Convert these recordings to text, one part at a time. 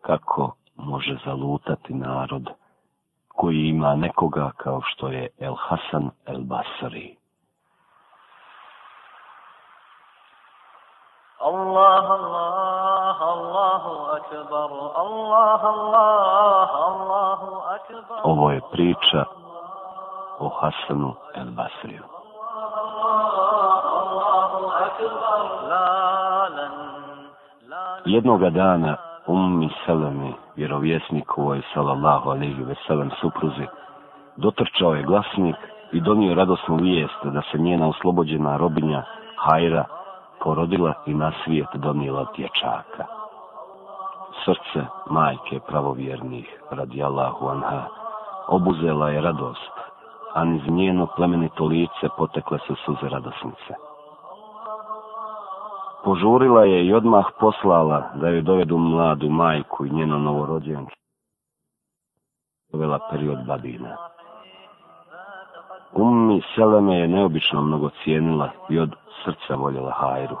kako može zalutati narod koji ima nekoga kao što je El Hasan El Basri. الله الله الله اكبر الله الله الله اكبر ovo je priča o Hasanu el Basriju jednoga dana Ummi Seleme, vjerovjesnik ovoj salallahu alaihi ve selem supruzi, dotrčao je glasnik i donio radosnu vijest da se njena oslobođena robinja Hajra porodila i na svijet donijela dječaka. Srce majke pravovjernih, radi Allahu anha, obuzela je radost, a niz njeno plemenito lice potekle su suze radosnice požurila je i odmah poslala da joj dovedu mladu majku i njeno novorođenče. Dovela period babina. Ummi Seleme je neobično mnogo cijenila i od srca voljela Hajru,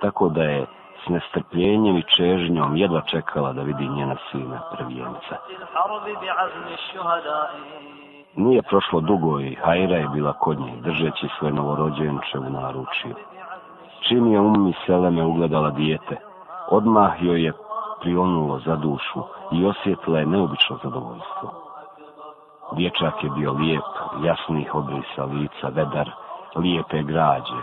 tako da je s nestrpljenjem i čežnjom jedva čekala da vidi njena sina prvijenca. Nije prošlo dugo i Hajra je bila kod njih, držeći svoje novorođenče u naručiju. Čim je ummi Seleme ugledala dijete, odmah joj je prionulo za dušu i osjetila je neobično zadovoljstvo. Dječak je bio lijep, jasnih obrisa lica, vedar, lijepe građe,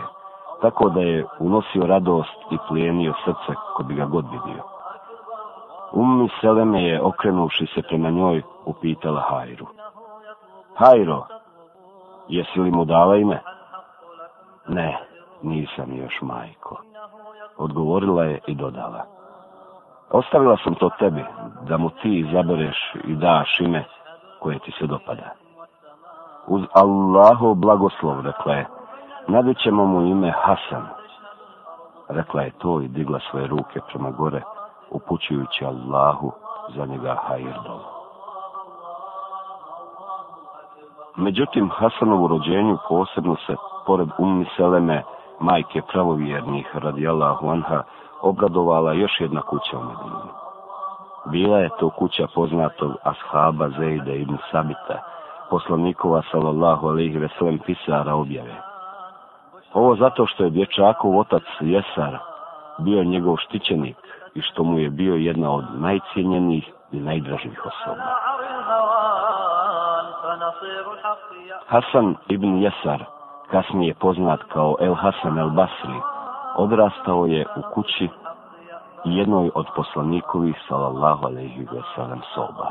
tako da je unosio radost i plijenio srce ko bi ga god vidio. Ummi Seleme je, okrenuši se prema njoj, upitala Hajru. Hajro, jesi li mu dala ime? Ne. Ne nisam još majko. Odgovorila je i dodala. Ostavila sam to tebi, da mu ti izabereš i daš ime koje ti se dopada. Uz Allaho blagoslov, rekla je, nadećemo mu ime Hasan. Rekla je to i digla svoje ruke prema gore, upućujući Allahu za njega hajir dolu. Međutim, Hasanovu rođenju posebno se, pored umni Seleme, majke pravovjernih radi Allahu Anha, obradovala još jedna kuća u Medini. Bila je to kuća poznatog ashaba Zejde ibn Sabita, poslanikova sallallahu alaihi veselem pisara objave. Ovo zato što je dječakov otac Jesar bio njegov štićenik i što mu je bio jedna od najcijenjenih i najdražih osoba. Hasan ibn Jesar, kasnije poznat kao El Hasan El Basri, odrastao je u kući jednoj od poslanikovih sallallahu alaihi wa sallam soba.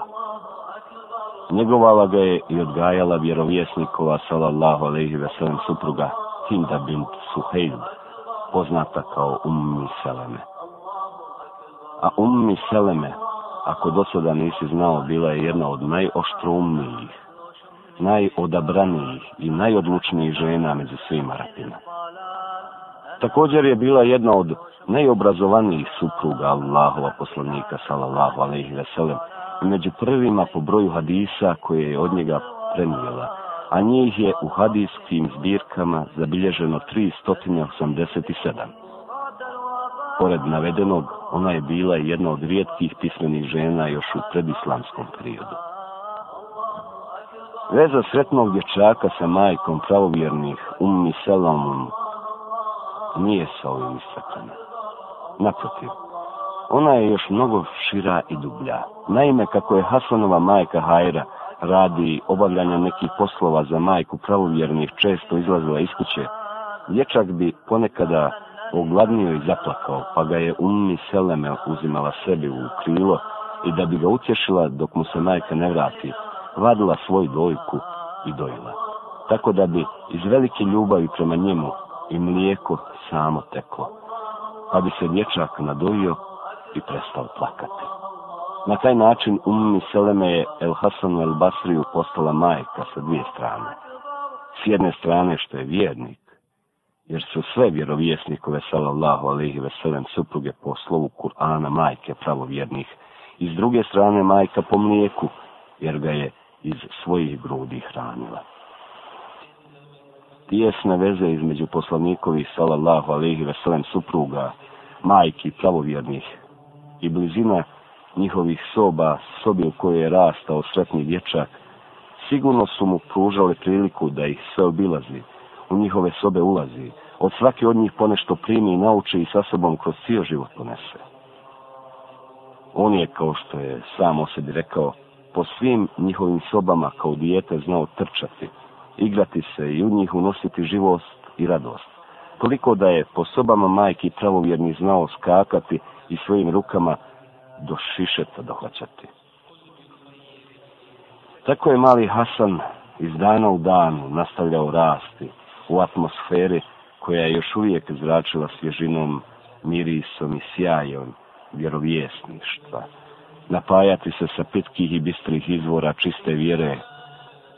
Njegovala ga je i odgajala vjerovjesnikova sallallahu alaihi wa sallam supruga Hinda bint Suhejl, poznata kao Ummi Seleme. A Ummi Seleme, ako do sada nisi znao, bila je jedna od najoštroumnijih najodabranijih i najodlučnijih žena među svim Arapima. Također je bila jedna od najobrazovanijih supruga Allahova poslanika, salallahu alaihi veselem, i među prvima po broju hadisa koje je od njega prenijela, a njih je u hadijskim zbirkama zabilježeno 387. Pored navedenog, ona je bila jedna od rijetkih pismenih žena još u predislamskom periodu. Veza sretnog dječaka sa majkom pravovjernih ummi selamom nije sa ovim istakana. Naprotiv, ona je još mnogo šira i dublja. Naime, kako je Hasanova majka Hajra radi obavljanja nekih poslova za majku pravovjernih često izlazila iz kuće, dječak bi ponekada ogladnio i zaplakao, pa ga je ummi seleme uzimala sebi u krilo i da bi ga utješila dok mu se majka ne vrati, vadila svoju dojku i dojila. Tako da bi iz velike ljubavi prema njemu i mlijeko samo teklo. Pa bi se dječak nadojio i prestao plakati. Na taj način umni Seleme je El Hasanu El Basriju postala majka sa dvije strane. S jedne strane što je vjernik, jer su sve vjerovjesnikove sallallahu alaihi ve sellem supruge po slovu Kur'ana majke pravovjernih, i s druge strane majka po mlijeku, jer ga je iz svojih grudi hranila. Tijesne veze između poslanikovi sallallahu alaihi ve sellem supruga, majki pravovjernih i blizina njihovih soba, sobi u kojoj je rastao sretni dječak, sigurno su mu pružali priliku da ih sve obilazi, u njihove sobe ulazi, od svake od njih ponešto primi i nauči i sa sobom kroz cijel život ponese. On je, kao što je sam o sebi rekao, po svim njihovim sobama kao dijete znao trčati, igrati se i u njih unositi živost i radost. Toliko da je po sobama majki pravovjerni znao skakati i svojim rukama do šišeta dohlaćati. Tako je mali Hasan iz dana u danu nastavljao rasti u atmosferi koja je još uvijek zračila svježinom, mirisom i sjajom vjerovjesništva napajati se sa pitkih i bistrih izvora čiste vjere,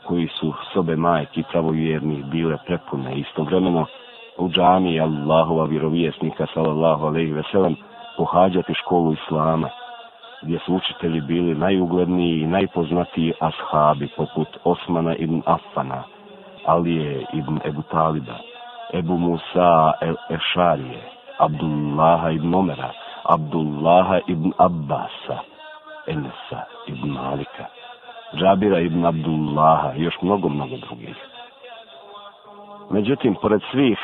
koji su sobe majki pravovjerni bile prepune istovremeno u džami Allahova vjerovjesnika sallallahu alejhi ve sellem pohađati školu islama gdje su učitelji bili najugledniji i najpoznatiji ashabi poput Osmana ibn Affana, Alije ibn Ebu Talida, Ebu Musa el Ešarije, Abdullaha ibn Omera, Abdullaha ibn Abbasa, Enesa ibn Malika, Džabira ibn Abdullaha i još mnogo, mnogo drugih. Međutim, pored svih,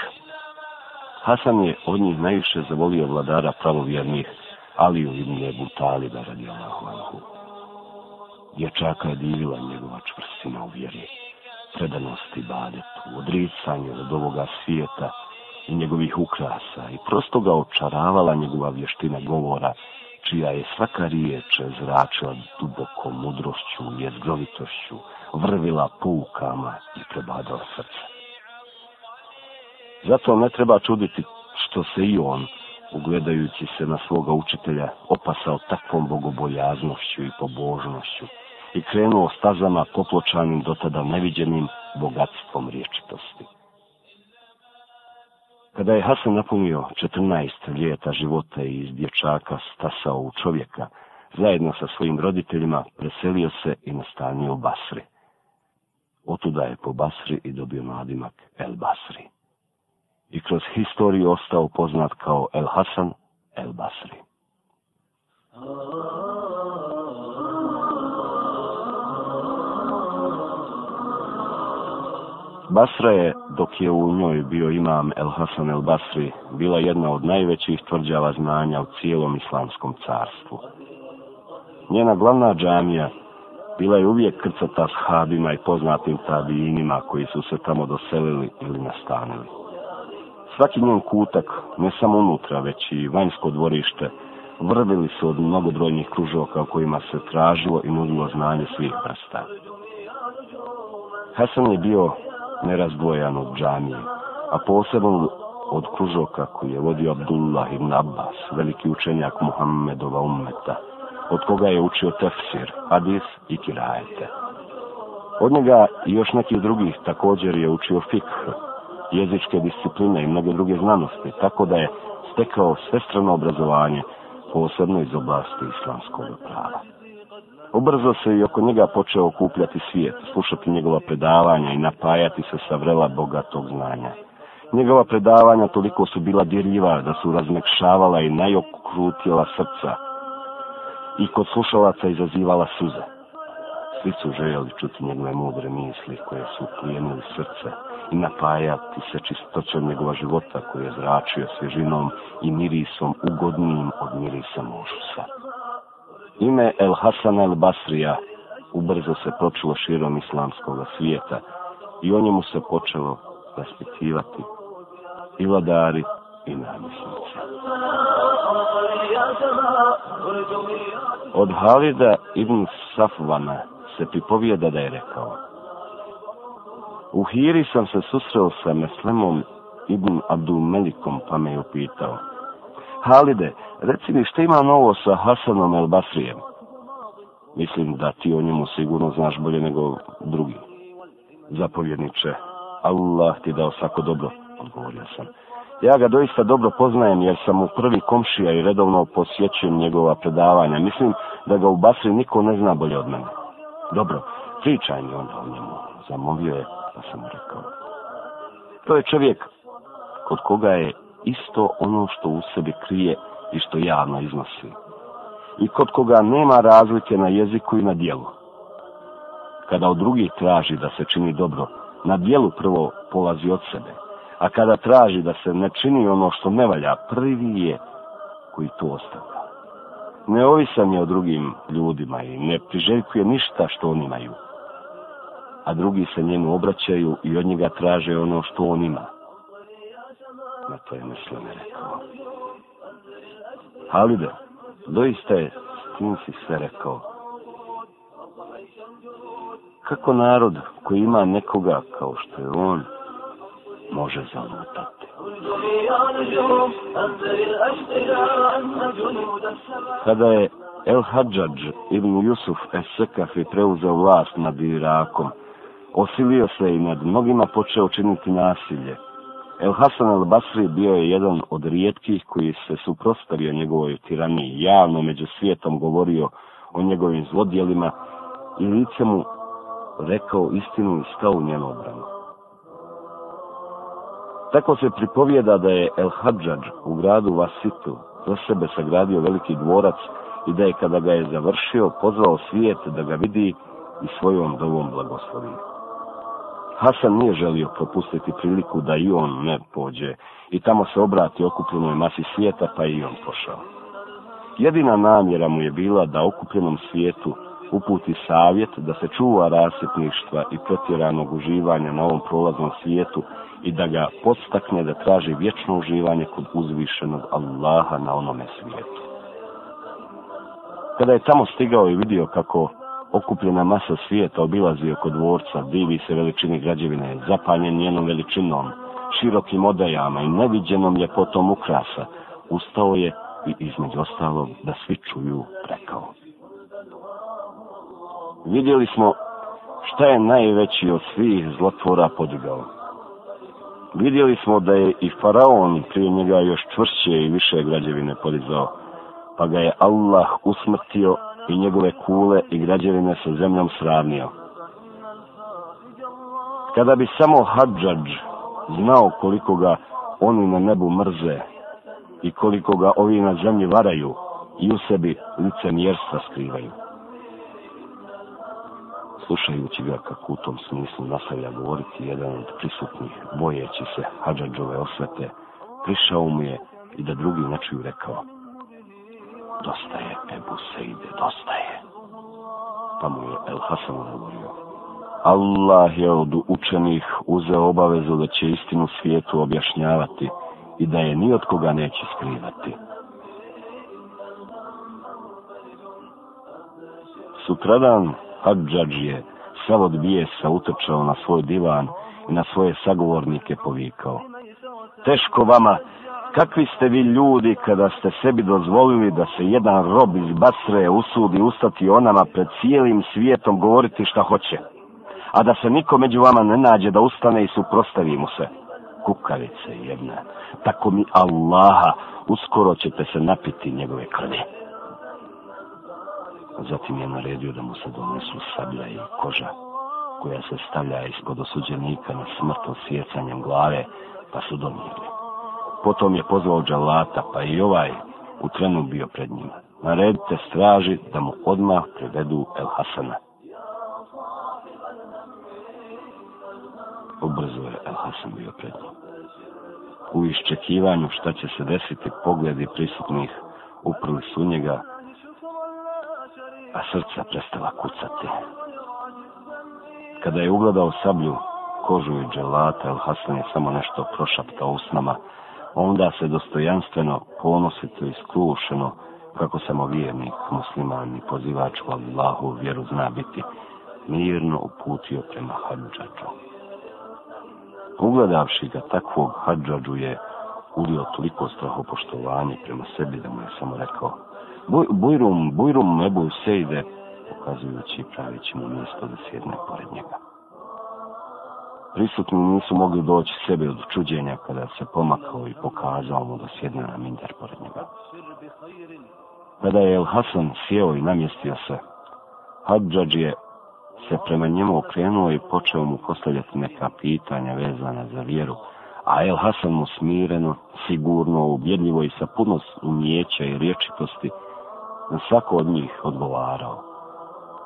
Hasan je od njih najviše zavolio vladara pravovjernih Aliju ibn Ebu Taliba radi Allahu Anhu. Dječaka je divila njegova čvrstina u vjeri, predanost i badetu, odricanje od ovoga svijeta i njegovih ukrasa i prosto ga očaravala njegova vještina govora čija je svaka riječ zračila dubokom mudrošću, jezgrovitošću, vrvila poukama i prebadao srce. Zato ne treba čuditi što se i on, ugledajući se na svoga učitelja, opasao takvom bogobojaznošću i pobožnošću i krenuo stazama popločanim dotada neviđenim bogatstvom riječitosti. Kada je Hasan napunio 14 ljeta života i iz dječaka stasao u čovjeka, zajedno sa svojim roditeljima preselio se i nastanio u Basri. Otuda je po Basri i dobio nadimak El Basri. I kroz historiju ostao poznat kao El Hasan El Basri. Basra je, dok je u njoj bio imam El Hasan El Basri, bila jedna od najvećih tvrđava znanja u cijelom islamskom carstvu. Njena glavna džamija bila je uvijek krcata s habima i poznatim tabijinima koji su se tamo doselili ili nastanili. Svaki njen kutak, ne samo unutra, već i vanjsko dvorište, vrvili su od mnogobrojnih kružoka u kojima se tražilo i nudilo znanje svih vrsta. Hasan je bio nerazdvojan od džanije, a posebno od kružoka koji je vodio Abdullah ibn Abbas, veliki učenjak Muhammedova ummeta, od koga je učio tefsir, hadis i kirajete. Od njega i još nekih drugih također je učio fikh, jezičke discipline i mnoge druge znanosti, tako da je stekao svestrano obrazovanje posebno iz oblasti islamskog prava. Ubrzo se i oko njega počeo okupljati svijet, slušati njegova predavanja i napajati se sa vrela bogatog znanja. Njegova predavanja toliko su bila dirljiva da su razmekšavala i najokrutila srca i kod slušalaca izazivala suze. Svi su željeli čuti njegove mudre misli koje su plijenili srce i napajati se čistoćom njegova života koje je zračio svježinom i mirisom ugodnijim od mirisa mužusa. Ime El Hasan El Basrija ubrzo se pročilo širom islamskog svijeta i o njemu se počelo raspitivati i vladari i namisnici. Od Halida ibn Safvana se pripovijeda da je rekao U Hiri sam se susreo sa Meslemom ibn Abdul Melikom pa me je upitao Halide, reci mi šta ima novo sa Hasanom El Basrijem? Mislim da ti o njemu sigurno znaš bolje nego drugi. Zapovjedniče, Allah ti dao svako dobro, odgovorio sam. Ja ga doista dobro poznajem jer sam u prvi komšija i redovno posjećujem njegova predavanja. Mislim da ga u Basri niko ne zna bolje od mene. Dobro, pričaj mi onda o njemu. Zamovio je, pa sam mu rekao. To je čovjek kod koga je isto ono što u sebi krije i što javno iznosi. I kod koga nema razlike na jeziku i na dijelu. Kada od drugih traži da se čini dobro, na dijelu prvo polazi od sebe. A kada traži da se ne čini ono što ne valja, prvi je koji to ostavlja. Ne ovisan je o drugim ljudima i ne priželjkuje ništa što oni imaju. A drugi se njemu obraćaju i od njega traže ono što on ima. Na to je mislim rekao. Halide, doista je s kim si sve rekao. Kako narod koji ima nekoga kao što je on, može zalutati. Kada je El Hadžadž ibn Jusuf Esekafi preuzeo vlast nad Irakom, osilio se i nad mnogima počeo činiti nasilje, El Hasan al Basri bio je jedan od rijetkih koji se suprostavio njegovoj tiraniji, javno među svijetom govorio o njegovim zlodjelima i lice mu rekao istinu i stao u njenu obranu. Tako se pripovjeda da je El Hadžadž u gradu Vasitu za sebe sagradio veliki dvorac i da je kada ga je završio pozvao svijet da ga vidi i svojom dovom blagoslovio. Hasan nije želio propustiti priliku da i on ne pođe i tamo se obrati okupljenoj masi svijeta pa i on pošao. Jedina namjera mu je bila da okupljenom svijetu uputi savjet da se čuva rasjetništva i protjeranog uživanja na ovom prolaznom svijetu i da ga podstakne da traži vječno uživanje kod uzvišenog Allaha na onome svijetu. Kada je tamo stigao i vidio kako okupljena masa svijeta obilazi oko dvorca, divi se veličini građevine, zapanjen njenom veličinom, širokim odajama i neviđenom ljepotom ukrasa, ustao je i između ostalog da svi čuju rekao. Vidjeli smo šta je najveći od svih zlotvora podigao. Vidjeli smo da je i faraon prije njega još čvršće i više građevine podizao, pa ga je Allah usmrtio i njegove kule i građevine sa zemljom sravnio. Kada bi samo Hadžadž znao koliko ga oni na nebu mrze i koliko ga ovi na zemlji varaju i u sebi lice mjerstva skrivaju. Slušajući ga kako u tom smislu nastavlja govoriti jedan od prisutnih bojeći se Hadžadžove osvete, prišao mu je i da drugi ne čuju rekao dosta je Ebu Sejde, dosta je. Pa mu je El Hasan odgovorio, Allah je od učenih uzeo obavezu da će istinu svijetu objašnjavati i da je ni od koga neće skrivati. Sutradan Hadžadž je sav od bijesa utrčao na svoj divan i na svoje sagovornike povikao. Teško vama, kakvi ste vi ljudi kada ste sebi dozvolili da se jedan rob iz Basre usudi ustati onama pred cijelim svijetom govoriti šta hoće, a da se niko među vama ne nađe da ustane i suprostavi mu se. Kukavice jedna, tako mi Allaha, uskoro ćete se napiti njegove krvi. Zatim je naredio da mu se donesu sablja i koža koja se stavlja ispod osuđenika na smrt osjecanjem glave, pa su donijeli. Potom je pozvao Đalata, pa i ovaj u trenu bio pred njima. Naredite straži da mu odmah prevedu El Hasana. Ubrzo je El Hasan bio pred njim. U iščekivanju šta će se desiti pogledi prisutnih uprli su njega, a srca prestala kucati. Kada je ugledao sablju, kožu i dželata, El Hasan je samo nešto prošaptao usnama, nama, onda se dostojanstveno ponosito iskušeno kako samo vjernik, musliman i pozivač u Allahu vjeru zna biti, mirno uputio prema hađađu. Ugledavši ga takvog hađađu je ulio toliko strahopoštovanje prema sebi da mu je samo rekao Buj, bujrum, bujrum, ne buj sejde, ukazujući i pravići mu mjesto da sjedne pored njega prisutni nisu mogli doći sebe od čuđenja kada se pomakao i pokazao mu da sjedne na minder pored njega. Kada pa je El Hasan sjeo i namjestio se, Hadžađ je se prema njemu okrenuo i počeo mu postavljati neka pitanja vezana za vjeru, a El Hasan mu smireno, sigurno, ubjedljivo i sa puno umjeća i riječitosti na svako od njih odgovarao,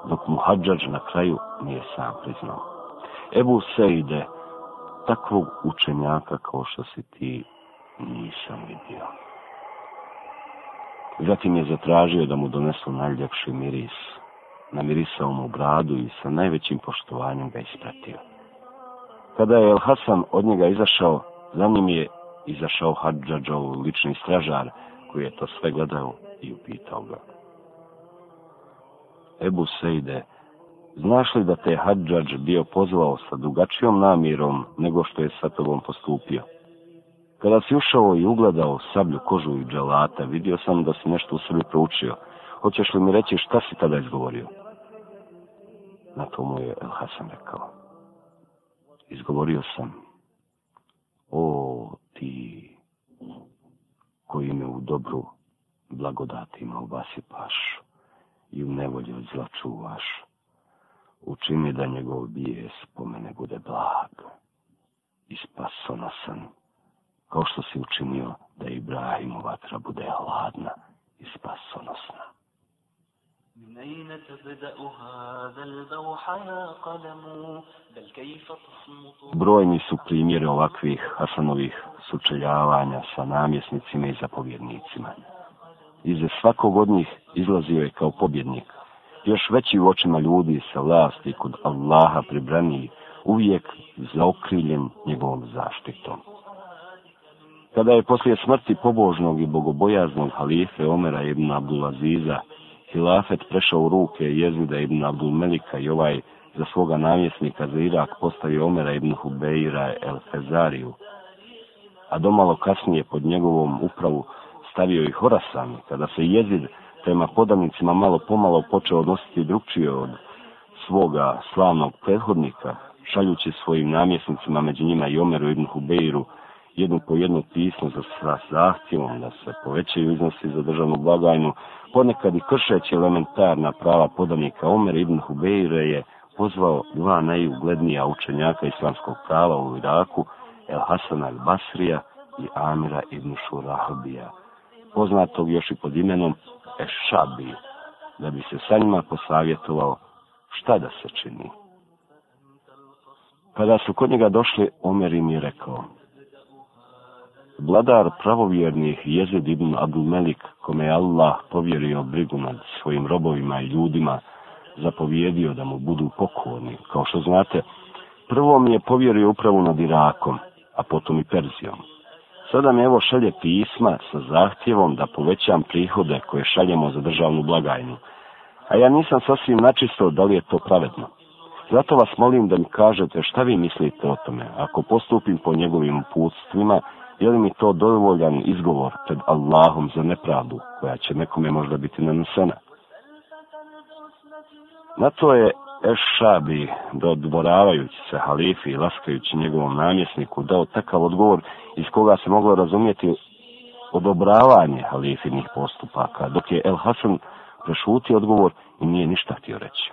dok mu Hadžađ na kraju nije sam priznao. Ebu Sejde, takvog učenjaka kao što si ti nisam vidio. Zatim je zatražio da mu donesu najljepši miris. Namirisao mu bradu i sa najvećim poštovanjem ga ispratio. Kada je El Hasan od njega izašao, za njim je izašao Hadžadžov lični stražar koji je to sve gledao i upitao ga. Ebu Sejde, znaš li da te Hadžađ bio pozvao sa dugačijom namirom nego što je sa tobom postupio? Kada si ušao i ugledao sablju kožu i dželata, vidio sam da si nešto u sebi proučio. Hoćeš li mi reći šta si tada izgovorio? Na to mu je El Hasan rekao. Izgovorio sam. O, ti koji me u dobru blagodatima obasipaš i u nevolji od zla čuvaš učini da njegov bijes po mene bude blag i spasonosan, kao što si učinio da Ibrahimu vatra bude hladna i spasonosna. من أين تبدأ هذا البوح يا قلم بل كيف تصمت Brojni su primjeri ovakvih Hasanovih sučeljavanja sa namjesnicima i zapovjednicima. Ize svakog od njih izlazio je kao pobjednik, još veći u očima ljudi sa vlasti kod Allaha pribraniji, uvijek zaokriljen njegovom zaštitom. Kada je poslije smrti pobožnog i bogobojaznog halife Omera ibn Abdulaziza, hilafet prešao u ruke jezida ibn Abdulmelika i ovaj za svoga namjesnika za Irak postavio Omera ibn Hubeira el Fezariju, a domalo kasnije pod njegovom upravu stavio i Horasan, kada se jezid prema hodanicima malo pomalo počeo odnositi drugčije od svoga slavnog prethodnika, šaljući svojim namjesnicima među njima i Omeru ibn Hubeiru jednu po jednu pismo za sva zahtjevom da se povećaju iznosi za državnu blagajnu, ponekad i kršeći elementarna prava podanika Omer ibn Hubeire je pozvao dva najuglednija učenjaka islamskog prava u Iraku, El Hasan al Basrija i Amira ibn Shurahbija, poznatog još i pod imenom Ešabi, da bi se sa njima posavjetovao šta da se čini. Kada pa su kod njega došli, Omer im je rekao, Vladar pravovjernih jezid ibn Abdul Melik, kome je Allah povjerio brigu nad svojim robovima i ljudima, zapovjedio da mu budu pokorni. Kao što znate, prvo mi je povjerio upravu nad Irakom, a potom i Perzijom. Sada mi evo šalje pisma sa zahtjevom da povećam prihode koje šaljemo za državnu blagajnu. A ja nisam sasvim načisto da li je to pravedno. Zato vas molim da mi kažete šta vi mislite o tome. Ako postupim po njegovim uputstvima, je li mi to dovoljan izgovor pred Allahom za nepravdu koja će nekome možda biti nanosena? Na to je Ešabi, dodvoravajući se halifi i laskajući njegovom namjesniku, dao takav odgovor iz koga se moglo razumijeti odobravanje halifinih postupaka, dok je El Hasan prešutio odgovor i nije ništa htio reći.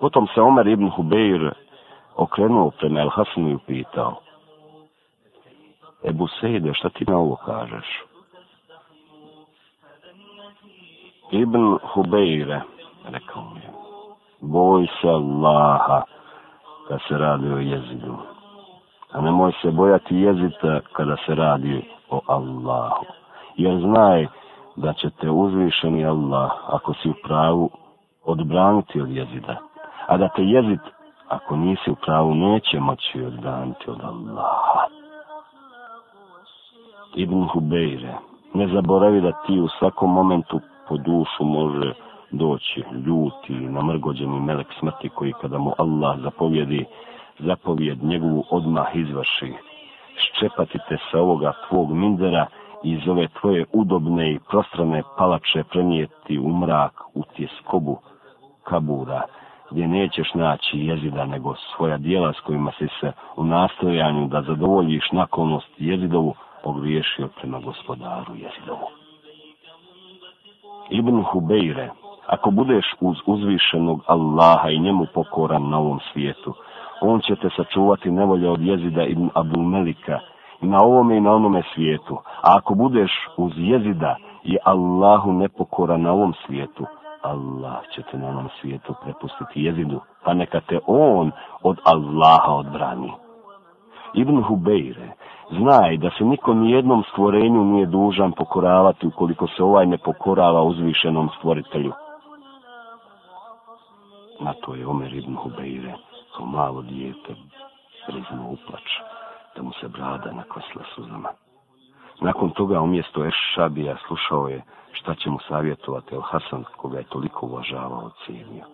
Potom se Omer ibn Hubeir okrenuo prema El Hasanu i upitao, Ebu Sejde, šta ti na ovo kažeš? Ibn Hubeire, rekao mi je, boj se Allaha kad se radi o jezidu. A nemoj se bojati jezita kada se radi o Allahu. Jer znaj da će te uzvišeni Allah, ako si u pravu, odbraniti od jezida. A da te jezid, ako nisi u pravu, neće moći odbraniti od Allaha. Ibn Hubeire, ne zaboravi da ti u svakom momentu po dušu može doći ljuti namrgođeni melek smrti koji kada mu Allah zapovjedi, zapovjed njegovu odmah izvrši. Ščepati te sa ovoga tvog mindera i iz ove tvoje udobne i prostrane palače prenijeti u mrak, u tjeskobu, kabura, gdje nećeš naći jezida nego svoja dijela s kojima si se u nastojanju da zadovoljiš nakonost jezidovu pogriješio prema gospodaru jezidovu. Ibn Hubeire, Ako budeš uz uzvišenog Allaha i njemu pokoran na ovom svijetu, on će te sačuvati nevolje od jezida ibn Abul Melika i na ovome i na onome svijetu. A ako budeš uz jezida i Allahu nepokoran na ovom svijetu, Allah će te na onom svijetu prepustiti jezidu, pa neka te on od Allaha odbrani. Ibn Hubeire, znaj da se niko ni jednom stvorenju nije dužan pokoravati ukoliko se ovaj ne pokorava uzvišenom stvoritelju. Na to je Omer ibn Hubeire, kao malo dijete, priznao uplač, da mu se brada nakvasla suzama. Nakon toga umjesto Ešabija slušao je šta će mu savjetovati El Hasan, koga je toliko uvažavao od cijenja.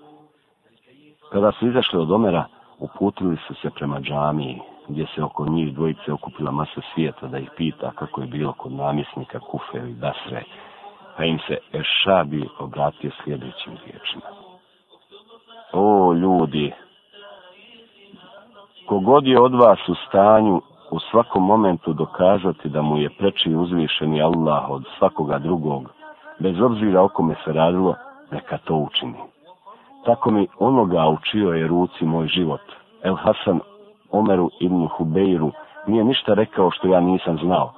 Kada su izašli od Omera, uputili su se prema džamiji, gdje se oko njih dvojice okupila masa svijeta da ih pita kako je bilo kod namjesnika Kufe i Basre, pa im se Ešabi obratio sljedećim riječima. O ljudi, kogod je od vas u stanju u svakom momentu dokazati da mu je preči uzvišeni Allah od svakoga drugog, bez obzira o kome se radilo, neka to učini. Tako mi onoga učio je ruci moj život. El Hasan Omeru ibn Hubeiru nije ništa rekao što ja nisam znao.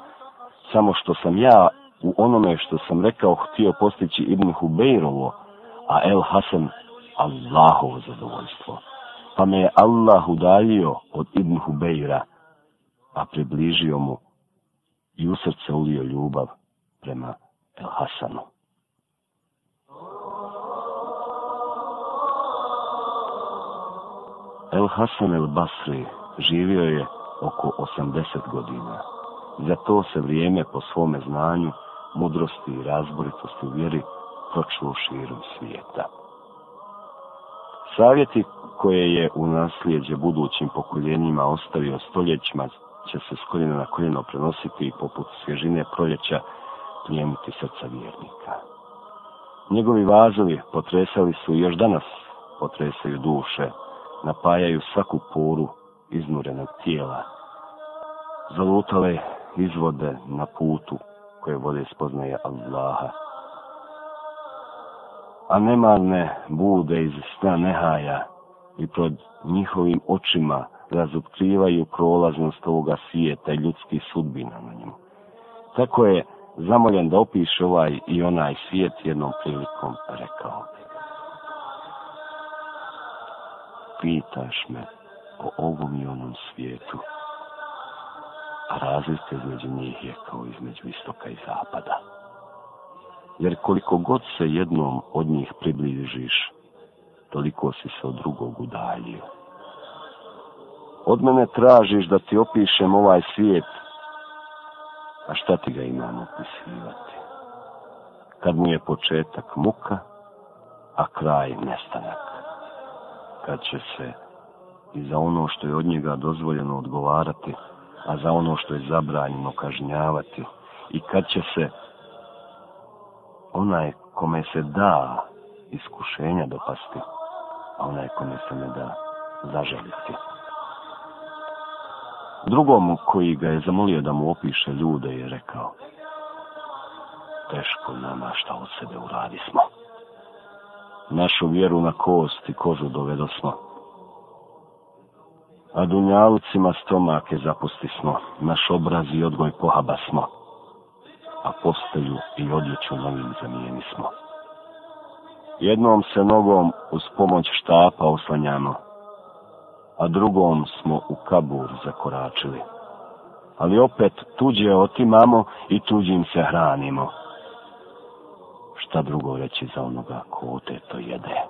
Samo što sam ja u onome što sam rekao htio postići ibn Hubeirovo, a El Hasan Allahovo zadovoljstvo. Pa me je Allah udaljio od Ibn Hubeira, a približio mu i u srce ulio ljubav prema El Hasanu. El Hasan El Basri živio je oko 80 godina. Za to se vrijeme po svome znanju, mudrosti i razboritosti u vjeri pročuo širom svijeta. Savjeti koje je u naslijeđe budućim pokoljenima ostavio stoljećima će se s koljena na koljeno prenositi i poput svježine proljeća prijemiti srca vjernika. Njegovi vazovi potresali su još danas, potresaju duše, napajaju svaku poru iznurenog tijela. Zalutale izvode na putu koje vode spoznaje Allaha, a nemarne bude iz sna nehaja i pod njihovim očima razotkrivaju prolaznost ovoga svijeta i ljudski sudbina na njemu. Tako je zamoljen da opiše ovaj i onaj svijet jednom prilikom rekao bi. Pitaš me o ovom i onom svijetu, a razlika između njih je kao između istoka i zapada jer koliko god se jednom od njih približiš, toliko si se od drugog udaljio. Od mene tražiš da ti opišem ovaj svijet, a šta ti ga imam opisivati? Kad mu je početak muka, a kraj nestanak. Kad će se i za ono što je od njega dozvoljeno odgovarati, a za ono što je zabranjeno kažnjavati, i kad će se onaj kome se da iskušenja dopasti, a onaj kome se ne da zaželiti. Drugom koji ga je zamolio da mu opiše ljude je rekao, teško nama šta od sebe uradi smo. Našu vjeru na kost i kožu dovedo smo. A dunjalucima stomake zapusti smo, naš obraz i odgoj pohaba smo a postaju i odjeću novim zamijeni smo. Jednom se nogom uz pomoć štapa oslanjamo, a drugom smo u kabur zakoračili. Ali opet tuđe otimamo i tuđim se hranimo. Šta drugo reći za onoga ko ote to jede?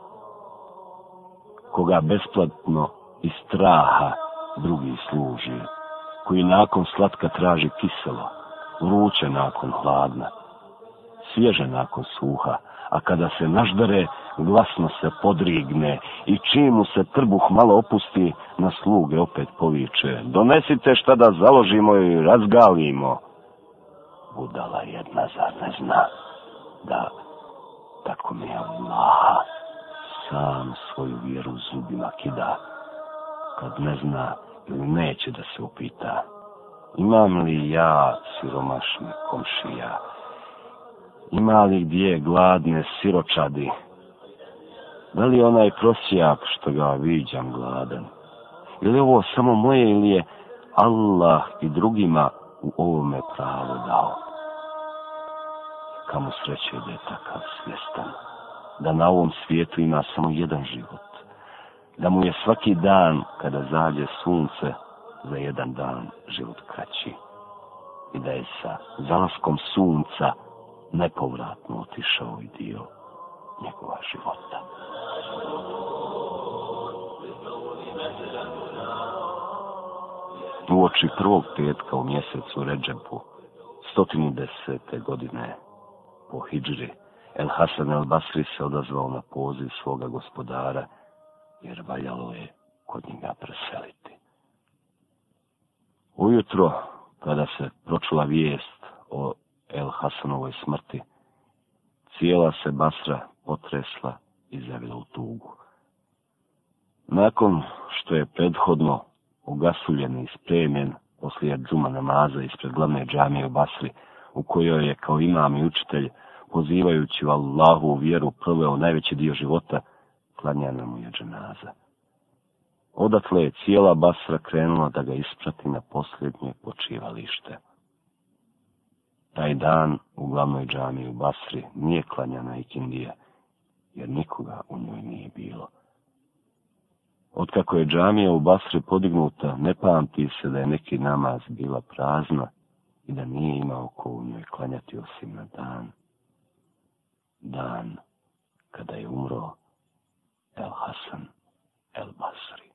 Koga besplatno i straha drugi služi, koji nakon slatka traži kiselo, vruće nakon hladna, svježe nakon suha, a kada se naždare, glasno se podrigne i čim mu se trbuh malo opusti, na sluge opet poviče, donesite šta da založimo i razgalimo. Budala jedna zanezna, da tako mi je Allah sam svoju vjeru zubima kida, kad ne zna ili neće da se upita imam li ja siromašne komšija? Ima li gdje gladne siročadi? Da li onaj prosijak što ga viđam gladan? Ili ovo samo moje ili je Allah i drugima u ovome pravo dao? Kamu sreće da je takav svjestan, da na ovom svijetu ima samo jedan život, da mu je svaki dan kada zađe sunce za jedan dan život kraći i da je sa zalaskom sunca nepovratno otišao i dio njegova života. U oči prvog petka u mjesecu Ređepu, 110. godine po Hidžri, El Hasan El Basri se odazvao na poziv svoga gospodara, jer valjalo je kod njega preseliti. Ujutro, kada se pročula vijest o El Hasanovoj smrti, cijela se Basra potresla i zavila u tugu. Nakon što je prethodno ugasuljen i spremljen poslije džuma namaza ispred glavne džamije u Basri, u kojoj je kao imam i učitelj, pozivajući u Allahu vjeru, prveo najveći dio života, klanjana mu je dženaza odakle je cijela Basra krenula da ga isprati na posljednje počivalište. Taj dan u glavnoj džami u Basri nije klanjana ikindija, jer nikoga u njoj nije bilo. Otkako je džamija u Basri podignuta, ne pamti se da je neki namaz bila prazna i da nije imao ko u njoj klanjati osim na dan. Dan kada je umro El Hasan El Basri.